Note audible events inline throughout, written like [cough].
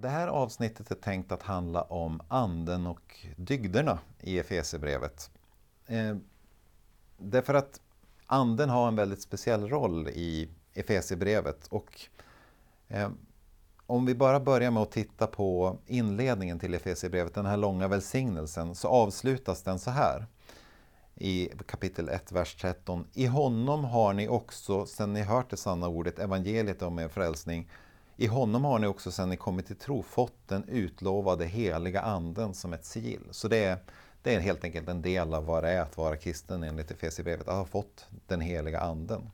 Det här avsnittet är tänkt att handla om anden och dygderna i Efesierbrevet. Eh, därför att anden har en väldigt speciell roll i Efesierbrevet. Och, eh, om vi bara börjar med att titta på inledningen till Efesierbrevet, den här långa välsignelsen, så avslutas den så här i kapitel 1, vers 13. I honom har ni också, sedan ni hört det sanna ordet, evangeliet om er frälsning, i honom har ni också sedan ni kommit till tro fått den utlovade heliga anden som ett sigill. Så det är, det är helt enkelt en del av vad det är att vara kristen enligt Efesierbrevet, att ha fått den heliga anden.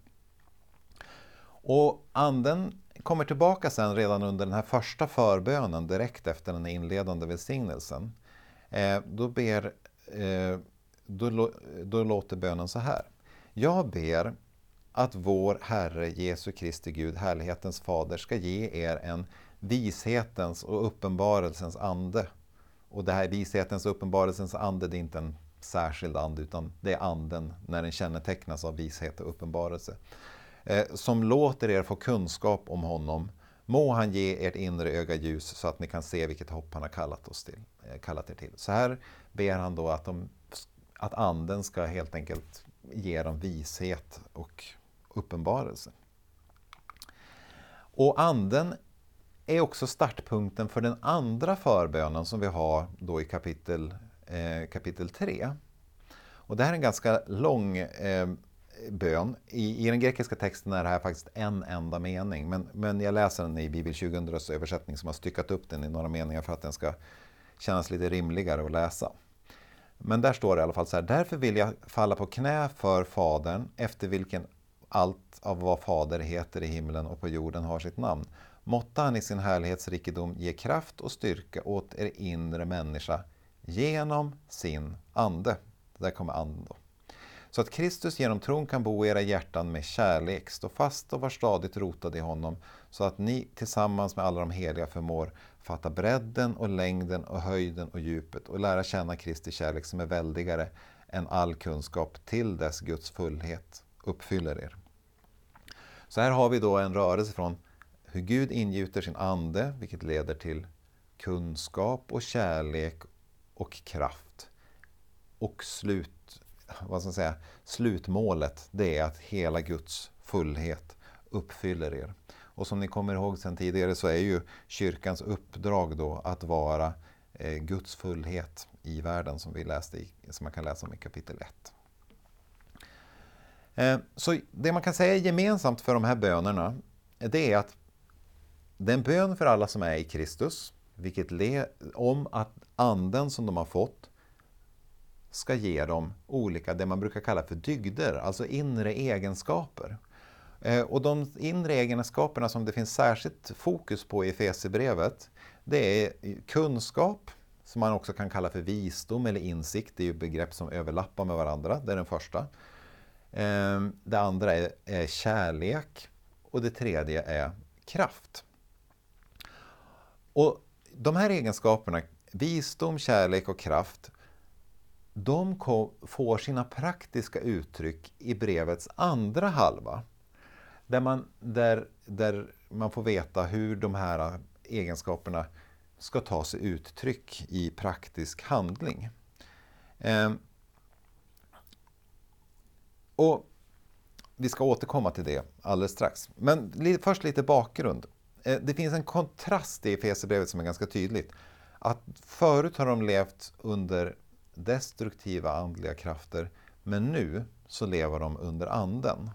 Och anden kommer tillbaka sen redan under den här första förbönen direkt efter den inledande välsignelsen. Eh, då, ber, eh, då, då låter bönen så här. Jag ber att vår Herre Jesu Kristi Gud, härlighetens fader, ska ge er en vishetens och uppenbarelsens ande. Och det här vishetens och uppenbarelsens ande, det är inte en särskild ande, utan det är anden när den kännetecknas av vishet och uppenbarelse. Eh, som låter er få kunskap om honom. Må han ge ert inre öga ljus så att ni kan se vilket hopp han har kallat, oss till, eh, kallat er till. Så här ber han då att, de, att anden ska helt enkelt ge dem vishet och uppenbarelse. Och anden är också startpunkten för den andra förbönen som vi har då i kapitel, eh, kapitel 3. Och det här är en ganska lång eh, bön. I, I den grekiska texten är det här faktiskt en enda mening, men, men jag läser den i Bibel 2000 översättning som har styckat upp den i några meningar för att den ska kännas lite rimligare att läsa. Men där står det i alla fall så här. Därför vill jag falla på knä för Fadern, efter vilken allt av vad Fader heter i himlen och på jorden har sitt namn. Måtte han i sin härlighetsrikedom ge kraft och styrka åt er inre människa genom sin ande. Där kommer anden då. Så att Kristus genom tron kan bo i era hjärtan med kärlek, stå fast och var stadigt rotade i honom, så att ni tillsammans med alla de heliga förmår fatta bredden och längden och höjden och djupet och lära känna Kristi kärlek som är väldigare än all kunskap till dess Guds fullhet uppfyller er. Så här har vi då en rörelse från hur Gud ingjuter sin ande, vilket leder till kunskap och kärlek och kraft. Och slut, vad ska jag säga, slutmålet, det är att hela Guds fullhet uppfyller er. Och som ni kommer ihåg sedan tidigare så är ju kyrkans uppdrag då att vara eh, Guds fullhet i världen som vi läste i, som man kan läsa om i kapitel 1. Eh, så det man kan säga gemensamt för de här bönerna, det är att det är en bön för alla som är i Kristus, vilket om att anden som de har fått ska ge dem olika, det man brukar kalla för dygder, alltså inre egenskaper. Eh, och de inre egenskaperna som det finns särskilt fokus på i Efesierbrevet, det är kunskap, som man också kan kalla för visdom eller insikt, det är ju begrepp som överlappar med varandra, det är den första. Ehm, det andra är, är kärlek och det tredje är kraft. Och de här egenskaperna, visdom, kärlek och kraft, de får sina praktiska uttryck i brevets andra halva. Där man, där, där man får veta hur de här egenskaperna ska ta sig uttryck i praktisk handling. Ehm, och Vi ska återkomma till det alldeles strax. Men först lite bakgrund. Eh, det finns en kontrast i Efesierbrevet som är ganska tydligt. Att förut har de levt under destruktiva andliga krafter, men nu så lever de under anden.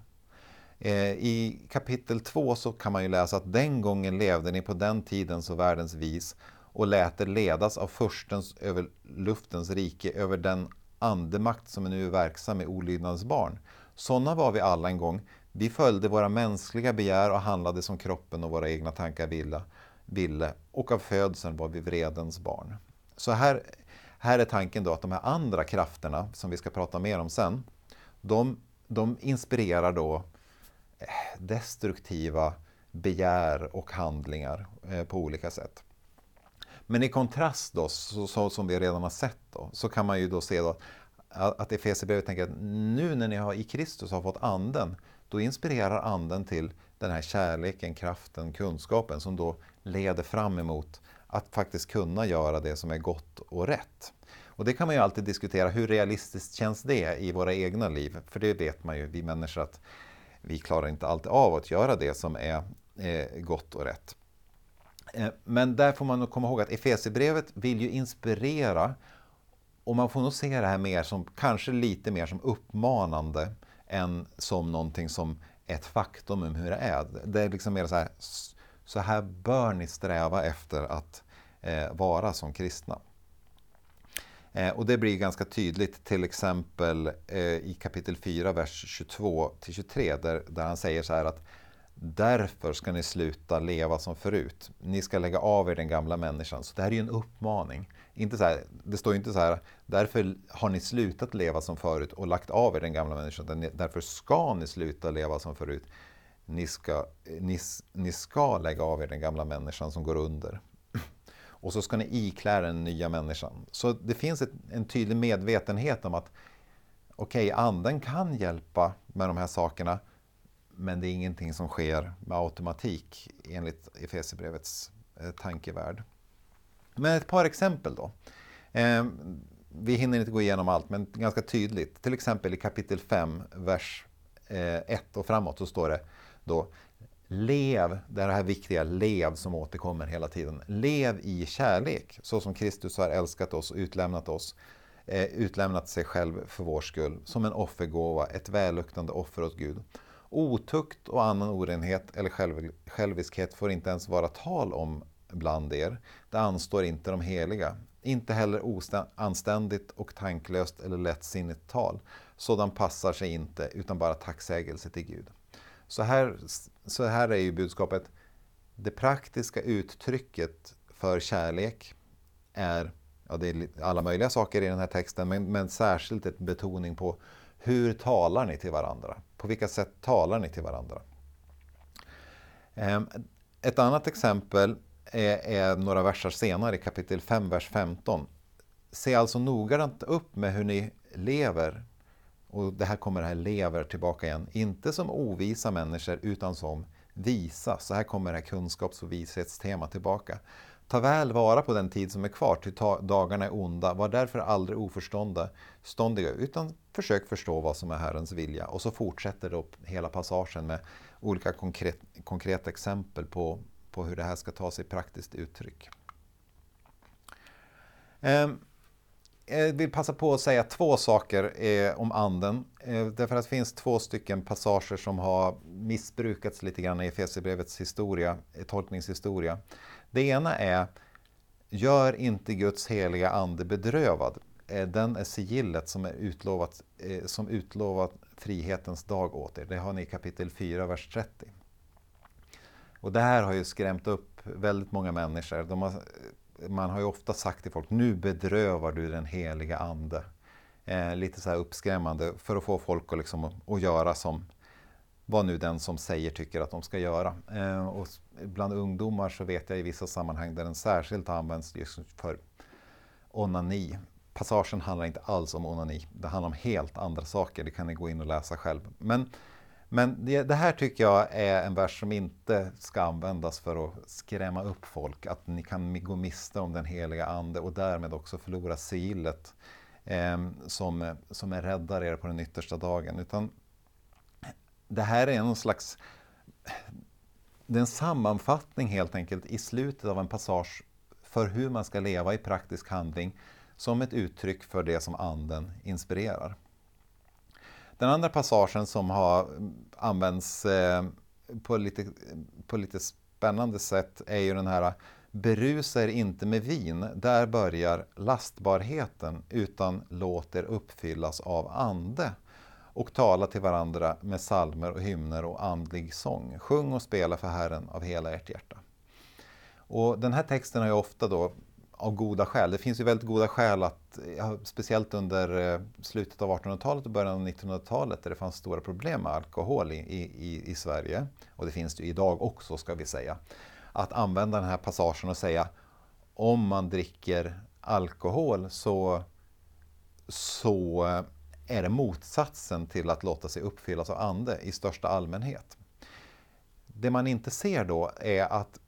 Eh, I kapitel 2 så kan man ju läsa att den gången levde ni på den tidens och världens vis och lät er ledas av förstens över luftens rike, över den andemakt som är nu verksam i olydnadens barn. Sådana var vi alla en gång. Vi följde våra mänskliga begär och handlade som kroppen och våra egna tankar ville. ville och av födseln var vi vredens barn. Så här, här är tanken då att de här andra krafterna, som vi ska prata mer om sen, de, de inspirerar då eh, destruktiva begär och handlingar eh, på olika sätt. Men i kontrast då, så, så, som vi redan har sett då, så kan man ju då se då att Efesierbrevet tänker att nu när ni har i Kristus har fått anden, då inspirerar anden till den här kärleken, kraften, kunskapen som då leder fram emot att faktiskt kunna göra det som är gott och rätt. Och det kan man ju alltid diskutera, hur realistiskt känns det i våra egna liv? För det vet man ju, vi människor, att vi klarar inte alltid av att göra det som är eh, gott och rätt. Eh, men där får man nog komma ihåg att Efesierbrevet vill ju inspirera och man får nog se det här mer som, kanske lite mer som uppmanande än som någonting som ett faktum om hur det är. Det är liksom mer så här, så här bör ni sträva efter att eh, vara som kristna. Eh, och det blir ganska tydligt till exempel eh, i kapitel 4, vers 22 23 där, där han säger så här att Därför ska ni sluta leva som förut. Ni ska lägga av er den gamla människan. Så det här är ju en uppmaning. Inte så här, det står ju inte så här, därför har ni slutat leva som förut och lagt av er den gamla människan. Därför ska ni sluta leva som förut. Ni ska, ni, ni ska lägga av er den gamla människan som går under. [clears throat] Och så ska ni iklä den nya människan. Så det finns ett, en tydlig medvetenhet om att okej, okay, anden kan hjälpa med de här sakerna men det är ingenting som sker med automatik enligt Efesierbrevets eh, tankevärld. Men ett par exempel då. Ehm, vi hinner inte gå igenom allt, men ganska tydligt. Till exempel i kapitel 5, vers eh, 1 och framåt, så står det då Lev, det här viktiga lev som återkommer hela tiden. Lev i kärlek, så som Kristus har älskat oss och utlämnat oss. Eh, utlämnat sig själv för vår skull, som en offergåva, ett välluktande offer åt Gud. Otukt och annan orenhet eller själv, själviskhet får inte ens vara tal om bland er. Det anstår inte de heliga. Inte heller oanständigt och tanklöst eller lättsinnigt tal. Sådan passar sig inte, utan bara tacksägelse till Gud. Så här, så här är ju budskapet. Det praktiska uttrycket för kärlek är, ja det är alla möjliga saker i den här texten, men, men särskilt ett betoning på hur talar ni till varandra? På vilka sätt talar ni till varandra? Ehm, ett annat exempel är, är några verser senare i kapitel 5, vers 15. Se alltså noggrant upp med hur ni lever. Och det här kommer det här lever tillbaka igen. Inte som ovisa människor utan som visa. Så här kommer det här kunskaps och vishetstema tillbaka. Ta väl vara på den tid som är kvar, till dagarna är onda. Var därför aldrig oförståndiga, utan försök förstå vad som är Herrens vilja. Och så fortsätter då hela passagen med olika konkret, konkreta exempel på, på hur det här ska ta sig praktiskt uttryck. Jag vill passa på att säga två saker eh, om anden. Eh, därför att det finns två stycken passager som har missbrukats lite grann i Efesierbrevets historia, tolkningshistoria. Det ena är Gör inte Guds heliga ande bedrövad. Eh, den är sigillet som är utlovat, eh, som utlovat frihetens dag åt er. Det har ni i kapitel 4, vers 30. Och det här har ju skrämt upp väldigt många människor. Har, eh, man har ju ofta sagt till folk, nu bedrövar du den heliga ande. Eh, lite så här uppskrämmande för att få folk att, liksom, att göra som vad nu den som säger tycker att de ska göra. Eh, och bland ungdomar så vet jag i vissa sammanhang där den särskilt används just för onani. Passagen handlar inte alls om onani, det handlar om helt andra saker. Det kan ni gå in och läsa själv. Men, men det, det här tycker jag är en vers som inte ska användas för att skrämma upp folk. Att ni kan gå miste om den heliga Ande och därmed också förlora sigillet eh, som, som är räddar er på den yttersta dagen. Utan det här är någon slags det är en sammanfattning helt enkelt i slutet av en passage för hur man ska leva i praktisk handling som ett uttryck för det som anden inspirerar. Den andra passagen som har mm, använts eh, på lite, på lite spännande sätt är ju den här Berusa er inte med vin, där börjar lastbarheten, utan låt er uppfyllas av ande och tala till varandra med salmer och hymner och andlig sång. Sjung och spela för Herren av hela ert hjärta. Och den här texten har ju ofta då av goda skäl. Det finns ju väldigt goda skäl att, speciellt under eh, slutet av 1800-talet och början av 1900-talet där det fanns stora problem med alkohol i, i, i Sverige, och det finns det ju idag också ska vi säga, att använda den här passagen och säga om man dricker alkohol så, så eh, är det motsatsen till att låta sig uppfyllas av ande i största allmänhet. Det man inte ser då är att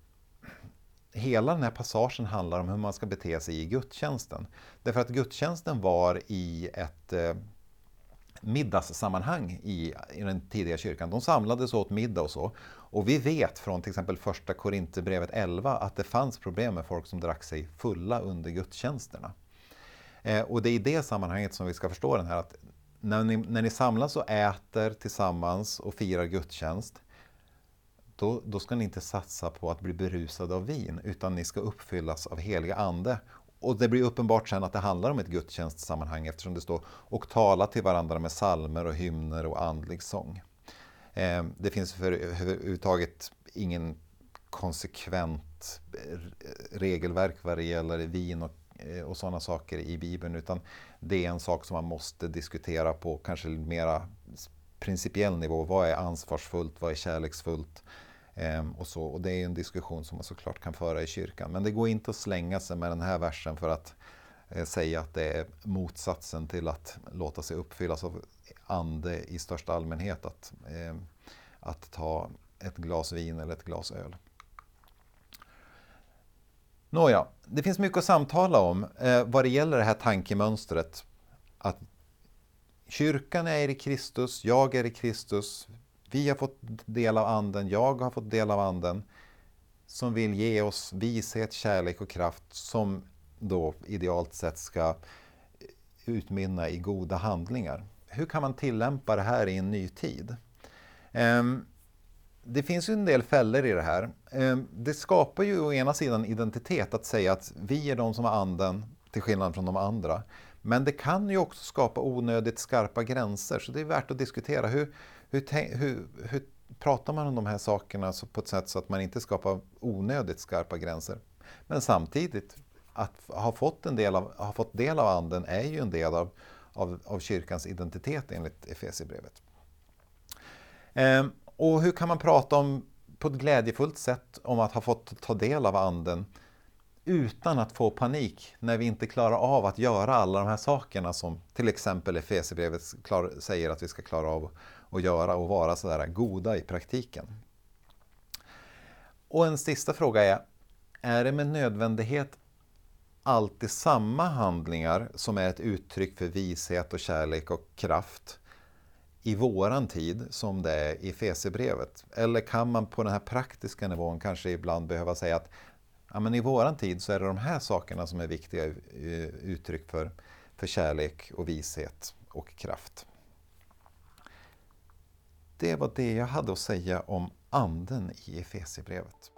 hela den här passagen handlar om hur man ska bete sig i gudstjänsten. Därför att gudstjänsten var i ett eh, middagssammanhang i, i den tidiga kyrkan. De samlades och åt middag och så. Och vi vet från till exempel första Korinthierbrevet 11 att det fanns problem med folk som drack sig fulla under gudstjänsterna. Eh, och det är i det sammanhanget som vi ska förstå den här att när ni, när ni samlas och äter tillsammans och firar gudstjänst då, då ska ni inte satsa på att bli berusade av vin utan ni ska uppfyllas av heliga ande. Och det blir uppenbart sen att det handlar om ett gudstjänstsammanhang eftersom det står och tala till varandra med salmer och hymner och andlig sång. Eh, det finns för överhuvudtaget ingen konsekvent regelverk vad det gäller vin och, Eh, och sådana saker i Bibeln utan det är en sak som man måste diskutera på kanske mera principiell nivå. Vad är ansvarsfullt? Vad är kärleksfullt? Ehm, och, så, och det är en diskussion som man såklart kan föra i kyrkan. Men det går inte att slänga sig med den här versen för att eh, säga att det är motsatsen till att låta sig uppfyllas av ande i största allmänhet. Att, eh, att ta ett glas vin eller ett glas öl. Nåja, det finns mycket att samtala om eh, vad det gäller det här tankemönstret. Att kyrkan är i Kristus, jag är i Kristus, vi har fått del av Anden, jag har fått del av Anden som vill ge oss vishet, kärlek och kraft som då idealt sett ska utmynna i goda handlingar. Hur kan man tillämpa det här i en ny tid? Ehm, det finns ju en del fällor i det här. Ehm, det skapar ju å ena sidan identitet att säga att vi är de som har anden till skillnad från de andra. Men det kan ju också skapa onödigt skarpa gränser så det är värt att diskutera. Hur, hur, hur, hur pratar man om de här sakerna på ett sätt så att man inte skapar onödigt skarpa gränser? Men samtidigt, att ha fått, en del av, ha fått del av anden är ju en del av, av, av kyrkans identitet enligt Efesierbrevet. Ehm, och hur kan man prata om, på ett glädjefullt sätt om att ha fått ta del av anden utan att få panik när vi inte klarar av att göra alla de här sakerna som till exempel Efesierbrevet säger att vi ska klara av att göra och vara sådär goda i praktiken. Och en sista fråga är, är det med nödvändighet alltid samma handlingar som är ett uttryck för vishet och kärlek och kraft i våran tid som det är i Fesebrevet? Eller kan man på den här praktiska nivån kanske ibland behöva säga att ja, men i våran tid så är det de här sakerna som är viktiga eh, uttryck för, för kärlek och vishet och kraft. Det var det jag hade att säga om anden i Efesierbrevet.